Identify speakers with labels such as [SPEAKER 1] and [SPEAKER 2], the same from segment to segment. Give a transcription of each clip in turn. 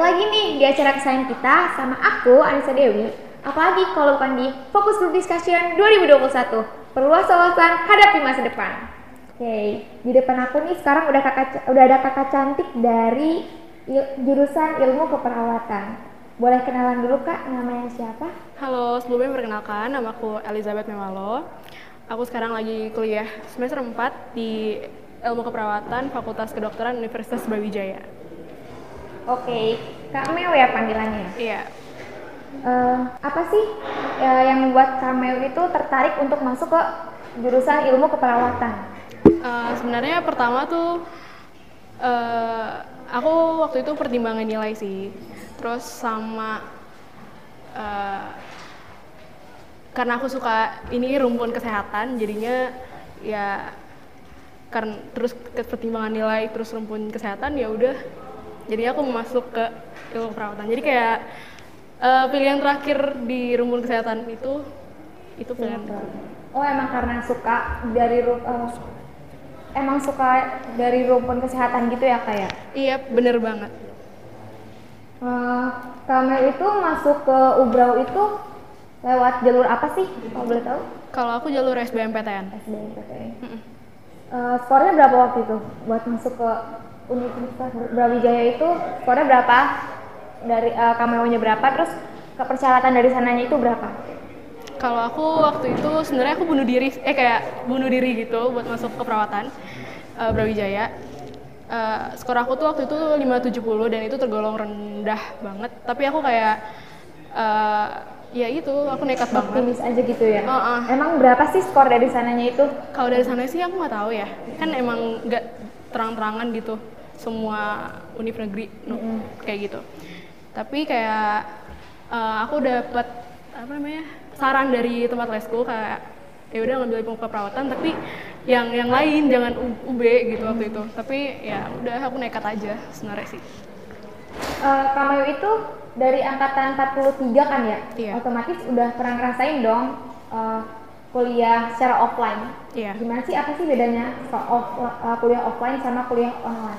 [SPEAKER 1] lagi nih di acara kesayangan kita sama aku, Anissa Dewi. Apalagi kalau bukan di Fokus Group Discussion 2021. Perluas wawasan hadapi masa depan. Oke, di depan aku nih sekarang udah kakak udah ada kakak cantik dari il- jurusan ilmu keperawatan. Boleh kenalan dulu kak, namanya siapa?
[SPEAKER 2] Halo, sebelumnya perkenalkan, nama aku Elizabeth Memalo. Aku sekarang lagi kuliah semester 4 di Ilmu Keperawatan Fakultas Kedokteran Universitas Brawijaya.
[SPEAKER 1] Oke, Kak Meo ya panggilannya.
[SPEAKER 2] Iya,
[SPEAKER 1] Eh, apa sih eh, yang membuat Kak Meo itu tertarik untuk masuk ke jurusan ilmu keperawatan?
[SPEAKER 2] eh, sebenarnya pertama tuh eh, aku waktu itu pertimbangan nilai sih. Terus sama eh, karena aku suka ini rumpun kesehatan, jadinya ya karena terus pertimbangan nilai terus rumpun kesehatan ya udah jadi aku masuk ke ilmu perawatan jadi kayak eh, pilihan terakhir di rumpun kesehatan itu itu pilihan
[SPEAKER 1] Oh emang karena suka dari eh, emang suka dari rumpun kesehatan gitu ya kak ya?
[SPEAKER 2] iya bener banget
[SPEAKER 1] Kak Meo itu masuk ke Ubrau itu lewat jalur apa sih? Kalau boleh tahu?
[SPEAKER 2] kalau aku jalur SBMPTN
[SPEAKER 1] SBMPTN. Eh, skornya berapa waktu itu buat masuk ke Universitas Brawijaya itu skornya berapa? Dari uh, nya berapa? Terus kepersyaratan dari sananya itu berapa?
[SPEAKER 2] Kalau aku waktu itu sebenarnya aku bunuh diri eh kayak bunuh diri gitu buat masuk ke perawatan eh, Brawijaya. Eh, skor aku tuh waktu itu 570 dan itu tergolong rendah banget. Tapi aku kayak eh, ya itu aku nekat banget.
[SPEAKER 1] Optimis aja gitu ya?
[SPEAKER 2] Heeh.
[SPEAKER 1] emang berapa sih skor dari sananya itu?
[SPEAKER 2] Kalau dari sana sih aku nggak tahu ya, kan emang nggak terang-terangan gitu semua univ negeri no, kayak gitu. Tapi kayak eh, aku dapat apa namanya saran dari tempat lesku kayak ya udah ngambil ilmu keperawatan tapi yang yang lain jangan UB gitu waktu itu. Tapi ya udah aku nekat aja sebenarnya sih.
[SPEAKER 1] uh, Kameo itu dari angkatan 43 kan ya
[SPEAKER 2] Iya.
[SPEAKER 1] otomatis udah pernah ngerasain dong uh, kuliah secara offline
[SPEAKER 2] Iya.
[SPEAKER 1] gimana sih apa sih bedanya so- off- uh, kuliah offline sama kuliah online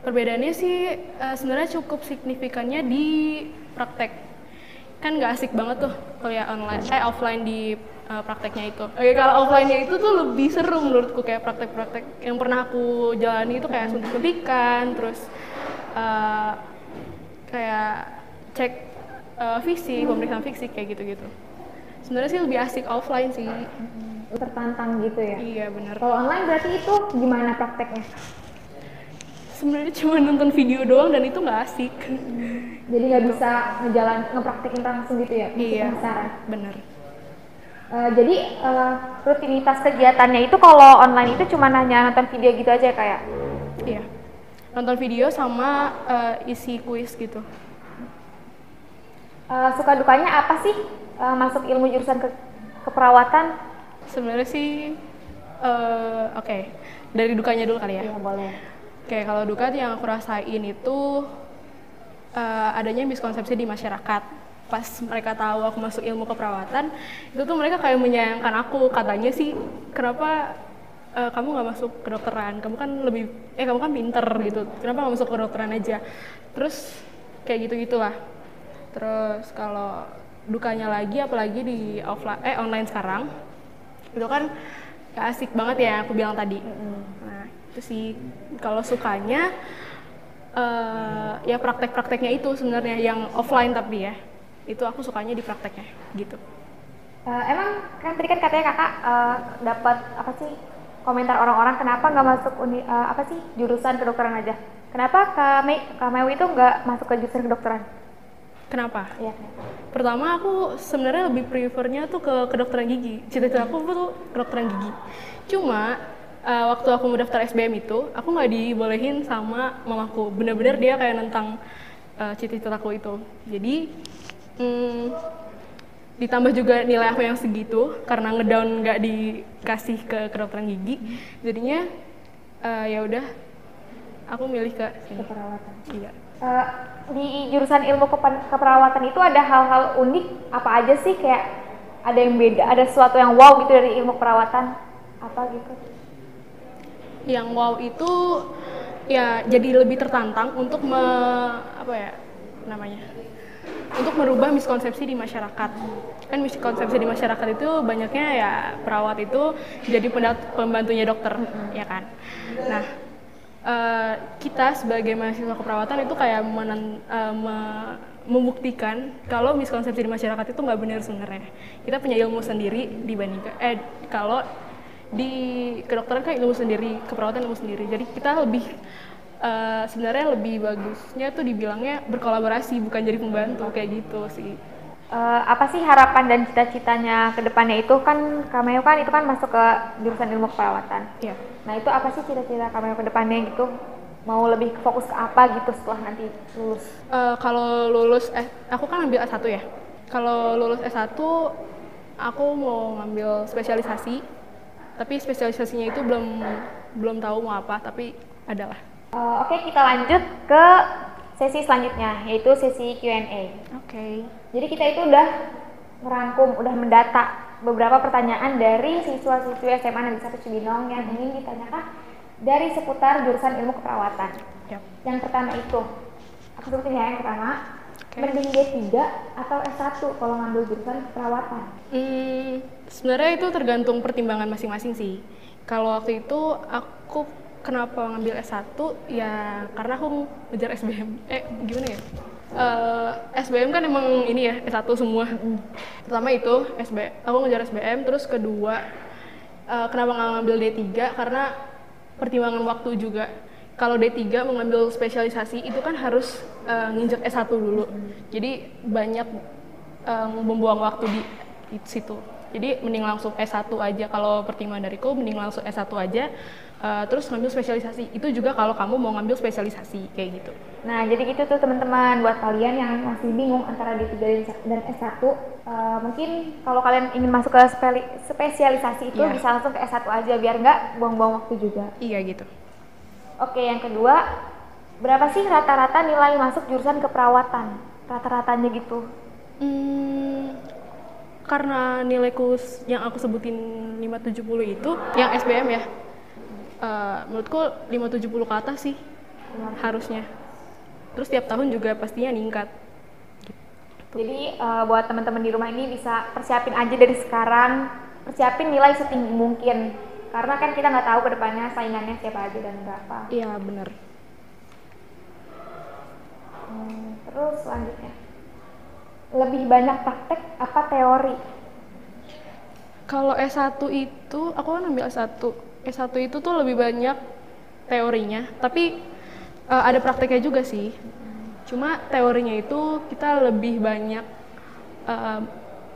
[SPEAKER 2] Perbedaannya sih eh, sebenarnya cukup signifikannya di praktek. Kan nggak asik banget tuh kuliah online, eh offline di eh, prakteknya itu. Oke, kalau offline-nya itu tuh lebih seru menurutku kayak praktek-praktek yang pernah aku jalani itu kayak suntik suntikan, terus eh, kayak cek eh, fisik, pemeriksaan fisik kayak gitu-gitu. Sebenarnya sih lebih asik offline sih.
[SPEAKER 1] tertantang gitu ya
[SPEAKER 2] Iya bener.
[SPEAKER 1] kalau online berarti itu gimana prakteknya
[SPEAKER 2] Sebenarnya cuma nonton video doang dan itu nggak asik.
[SPEAKER 1] jadi nggak bisa ngejalan ngepraktekin langsung gitu ya
[SPEAKER 2] Iya.
[SPEAKER 1] penasaran
[SPEAKER 2] Bener.
[SPEAKER 1] Eh, jadi eh, rutinitas kegiatannya itu kalau online itu cuma hanya nonton video gitu aja kayak
[SPEAKER 2] Iya. Nonton video sama eh, isi kuis gitu.
[SPEAKER 1] eh, suka dukanya apa sih eh, masuk ilmu jurusan ke keperawatan?
[SPEAKER 2] Sebenarnya sih eh, oke. Dari dukanya dulu kali ya.
[SPEAKER 1] Iya boleh.
[SPEAKER 2] Oke, kalau duka yang aku rasain itu eh, adanya miskonsepsi di masyarakat. Pas mereka tahu aku masuk ilmu keperawatan, itu tuh mereka kayak menyayangkan aku. Katanya sih, kenapa eh, kamu nggak masuk kedokteran? Kamu kan lebih, eh kamu kan pinter gitu. Kenapa nggak masuk kedokteran aja? Terus kayak gitu gitulah. Terus kalau dukanya lagi, apalagi di offline, eh online sekarang, itu kan gak asik banget ya aku bilang tadi. Nah itu sih kalau sukanya eh, ya praktek-prakteknya itu sebenarnya yang offline tapi ya itu aku sukanya di prakteknya gitu.
[SPEAKER 1] Eh, emang kan tadi kan katanya kakak eh, dapat apa sih komentar orang-orang kenapa nggak masuk uni eh, apa sih jurusan kedokteran aja? Kenapa kami Kameu itu nggak masuk ke jurusan kedokteran?
[SPEAKER 2] Kenapa?
[SPEAKER 1] Kenapa?
[SPEAKER 2] Pertama aku sebenarnya lebih prefernya tuh ke kedokteran gigi. Cita-cita aku tuh kedokteran gigi. Cuma eh, waktu aku mau daftar SBM itu, aku nggak dibolehin sama mamaku. Bener-bener dia kayak nentang eh, cita-citaku itu. Jadi hmm, ditambah juga nilai aku yang segitu karena ngedown nggak dikasih ke kedokteran gigi. Jadinya eh, ya udah aku milih ke sini.
[SPEAKER 1] Keperawatan.
[SPEAKER 2] Iya.
[SPEAKER 1] Eh, di jurusan ilmu keperawatan itu ada hal-hal unik apa aja sih kayak ada yang beda, ada sesuatu yang wow gitu dari ilmu perawatan apa gitu?
[SPEAKER 2] Yang wow itu ya jadi lebih tertantang untuk me, apa ya namanya untuk merubah miskonsepsi di masyarakat. Kan miskonsepsi di masyarakat itu banyaknya ya perawat itu jadi pembantunya dokter ya kan? Nah eh, kita sebagai mahasiswa keperawatan itu kayak menen- eh, me- membuktikan kalau miskonsepsi di masyarakat itu nggak benar sebenarnya. Kita punya ilmu sendiri dibandingkan eh kalau di kedokteran kan ilmu sendiri keperawatan ilmu sendiri jadi kita lebih eh, sebenarnya lebih bagusnya tuh dibilangnya berkolaborasi bukan jadi pembantu kayak gitu sih
[SPEAKER 1] Eh, apa sih harapan dan cita-citanya ke depannya itu kan Kameo kan itu kan masuk ke jurusan ilmu keperawatan.
[SPEAKER 2] ya
[SPEAKER 1] Nah itu apa sih cita-cita Kameo ke depannya gitu? Mau lebih fokus ke apa gitu setelah nanti lulus?
[SPEAKER 2] Eh, kalau lulus eh aku kan ambil S1 ya kalau lulus S1 aku mau ngambil spesialisasi tapi spesialisasinya itu belum belum tahu mau apa tapi adalah
[SPEAKER 1] Eh, Oke kita lanjut ke sesi selanjutnya yaitu sesi Q&A.
[SPEAKER 2] oke
[SPEAKER 1] Jadi kita itu udah merangkum, udah mendata beberapa pertanyaan dari siswa-siswi SMA Negeri 1 Cibinong yang ingin ditanyakan dari seputar jurusan ilmu keperawatan.
[SPEAKER 2] Yap.
[SPEAKER 1] Yang pertama itu, aku sebutin ya yang pertama,
[SPEAKER 2] Oke.
[SPEAKER 1] mending D3 atau S1 kalau ngambil jurusan keperawatan.
[SPEAKER 2] Hmm, sebenarnya itu tergantung pertimbangan masing-masing sih. Kalau waktu itu aku kenapa ngambil S1 ya karena aku ngejar SBM. Eh gimana ya? Eh, SBM kan emang ini ya S1 semua. Pertama itu SB, aku ngejar SBM, terus kedua eh, kenapa nggak ngambil D3 karena pertimbangan waktu juga. Kalau D3 mengambil spesialisasi itu kan harus eh, nginjek S1 dulu. Jadi banyak eh, membuang waktu di situ. Jadi mending langsung S1 aja kalau pertimbangan dariku mending langsung S1 aja eh, terus ngambil spesialisasi. Itu juga kalau kamu mau ngambil spesialisasi kayak gitu.
[SPEAKER 1] Nah, jadi gitu tuh teman-teman buat kalian yang masih bingung antara D3 dan S1, eh, mungkin kalau kalian ingin masuk ke speli- spesialisasi itu
[SPEAKER 2] Iya.
[SPEAKER 1] bisa langsung ke S1 aja biar nggak buang-buang waktu juga.
[SPEAKER 2] Iya gitu.
[SPEAKER 1] Oke, yang kedua, berapa sih rata-rata nilai masuk jurusan keperawatan? Rata-ratanya gitu.
[SPEAKER 2] Hmm, karena nilaiku s- yang aku sebutin 570 itu yang SBM ya. eh, menurutku 570 ke atas sih harusnya. Terus tiap tahun juga pastinya ningkat.
[SPEAKER 1] Jadi eh, buat teman-teman di rumah ini bisa persiapin aja dari sekarang, persiapin nilai setinggi mungkin. Karena kan kita nggak tahu ke depannya saingannya siapa aja dan berapa.
[SPEAKER 2] Iya bener.
[SPEAKER 1] Hmm, terus selanjutnya, lebih banyak praktek apa teori?
[SPEAKER 2] Kalau S1 itu, aku kan ambil S1. S1 itu tuh lebih banyak teorinya, tapi eh, ada prakteknya juga sih. Cuma teorinya itu kita lebih banyak eh,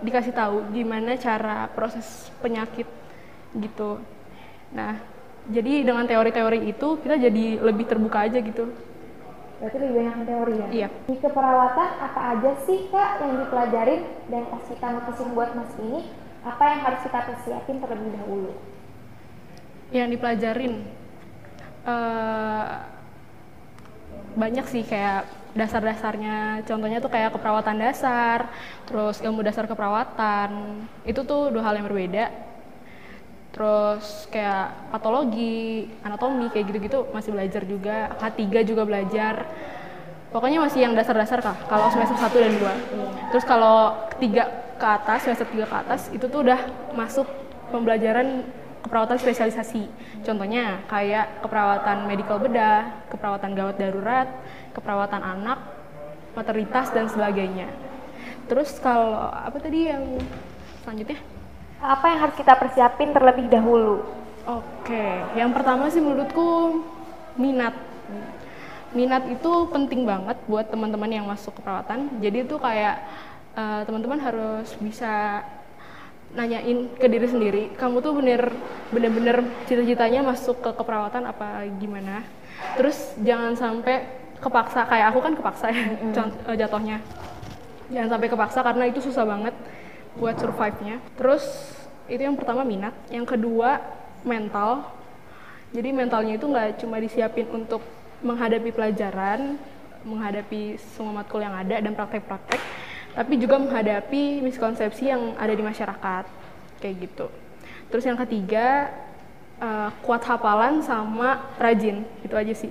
[SPEAKER 2] dikasih tahu gimana cara proses penyakit gitu. Nah, jadi dengan teori-teori itu kita jadi lebih terbuka aja gitu.
[SPEAKER 1] Berarti lebih banyak teori ya?
[SPEAKER 2] Iya.
[SPEAKER 1] Di keperawatan apa aja sih kak yang dipelajarin dan pas kita mutusin buat masuk ini, apa yang harus kita persiapin terlebih dahulu?
[SPEAKER 2] yang dipelajarin eh, banyak sih kayak dasar-dasarnya contohnya tuh kayak keperawatan dasar terus ilmu dasar keperawatan itu tuh dua hal yang berbeda terus kayak patologi anatomi kayak gitu-gitu masih belajar juga. K3 juga belajar. Pokoknya masih yang dasar-dasar kah kalau semester 1 dan 2 terus kalau ketiga ke atas semester 3 ke atas itu tuh udah masuk pembelajaran keperawatan spesialisasi. Contohnya kayak keperawatan medical bedah keperawatan gawat darurat keperawatan anak maternitas dan sebagainya. Terus kalau apa tadi yang selanjutnya
[SPEAKER 1] Apa yang harus kita persiapin terlebih dahulu?
[SPEAKER 2] Oke, yang pertama sih menurutku minat. Minat itu penting banget buat teman-teman yang masuk keperawatan. Jadi itu kayak eh, teman-teman harus bisa nanyain ke diri sendiri, kamu tuh bener bener-bener cita-citanya masuk ke keperawatan apa gimana. Terus jangan sampai kepaksa kayak aku kan kepaksa ya eh, jatuhnya. Jangan sampai kepaksa karena itu susah banget buat survive-nya. Terus itu yang pertama minat, yang kedua mental. Jadi mentalnya itu nggak cuma disiapin untuk menghadapi pelajaran, menghadapi semua matkul yang ada dan praktek-praktek, tapi juga menghadapi miskonsepsi yang ada di masyarakat, kayak gitu. Terus yang ketiga eh, kuat hafalan sama rajin, itu aja sih.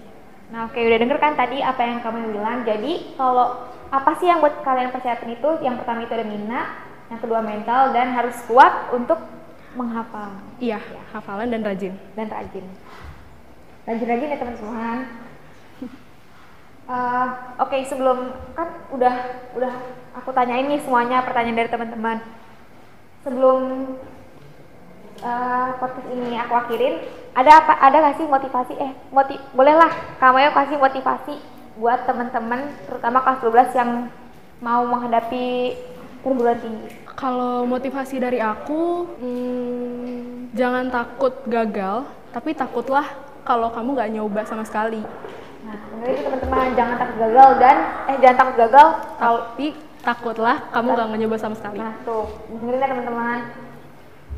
[SPEAKER 1] Nah, oke udah denger kan tadi apa yang kamu bilang. Jadi, kalau apa sih yang buat kalian persiapin itu? Yang pertama itu ada minat, yang kedua mental dan harus kuat untuk menghafal
[SPEAKER 2] Iya, hafalan dan rajin.
[SPEAKER 1] dan rajin. Rajin-rajin ya teman-teman. Eh, oke, sebelum kan udah udah aku tanyain nih semuanya pertanyaan dari teman-teman. Sebelum eh, podcast ini aku akhirin, ada apa ada nggak sih motivasi eh motiv bolehlah kamu yang kasih motivasi buat teman-teman terutama kelas 12 yang mau menghadapi perguruan tinggi.
[SPEAKER 2] Kalau motivasi dari aku, hmm, jangan takut gagal, tapi takutlah kalau kamu nggak nyoba sama sekali.
[SPEAKER 1] Nah, bener itu teman-teman jangan takut gagal dan eh jangan takut gagal
[SPEAKER 2] Tapi takutlah kamu nggak nyoba sama sekali.
[SPEAKER 1] Nah tuh, dengerin ya teman-teman.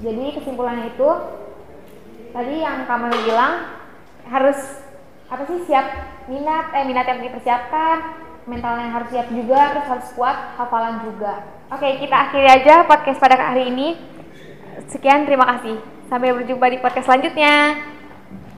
[SPEAKER 1] Jadi kesimpulannya itu tadi yang kamu bilang harus apa sih siap minat, eh minat yang dipersiapkan, mentalnya harus siap juga, terus harus kuat, hafalan juga. Oke, kita akhiri aja podcast pada hari ini. Sekian, terima kasih. Sampai berjumpa di podcast selanjutnya.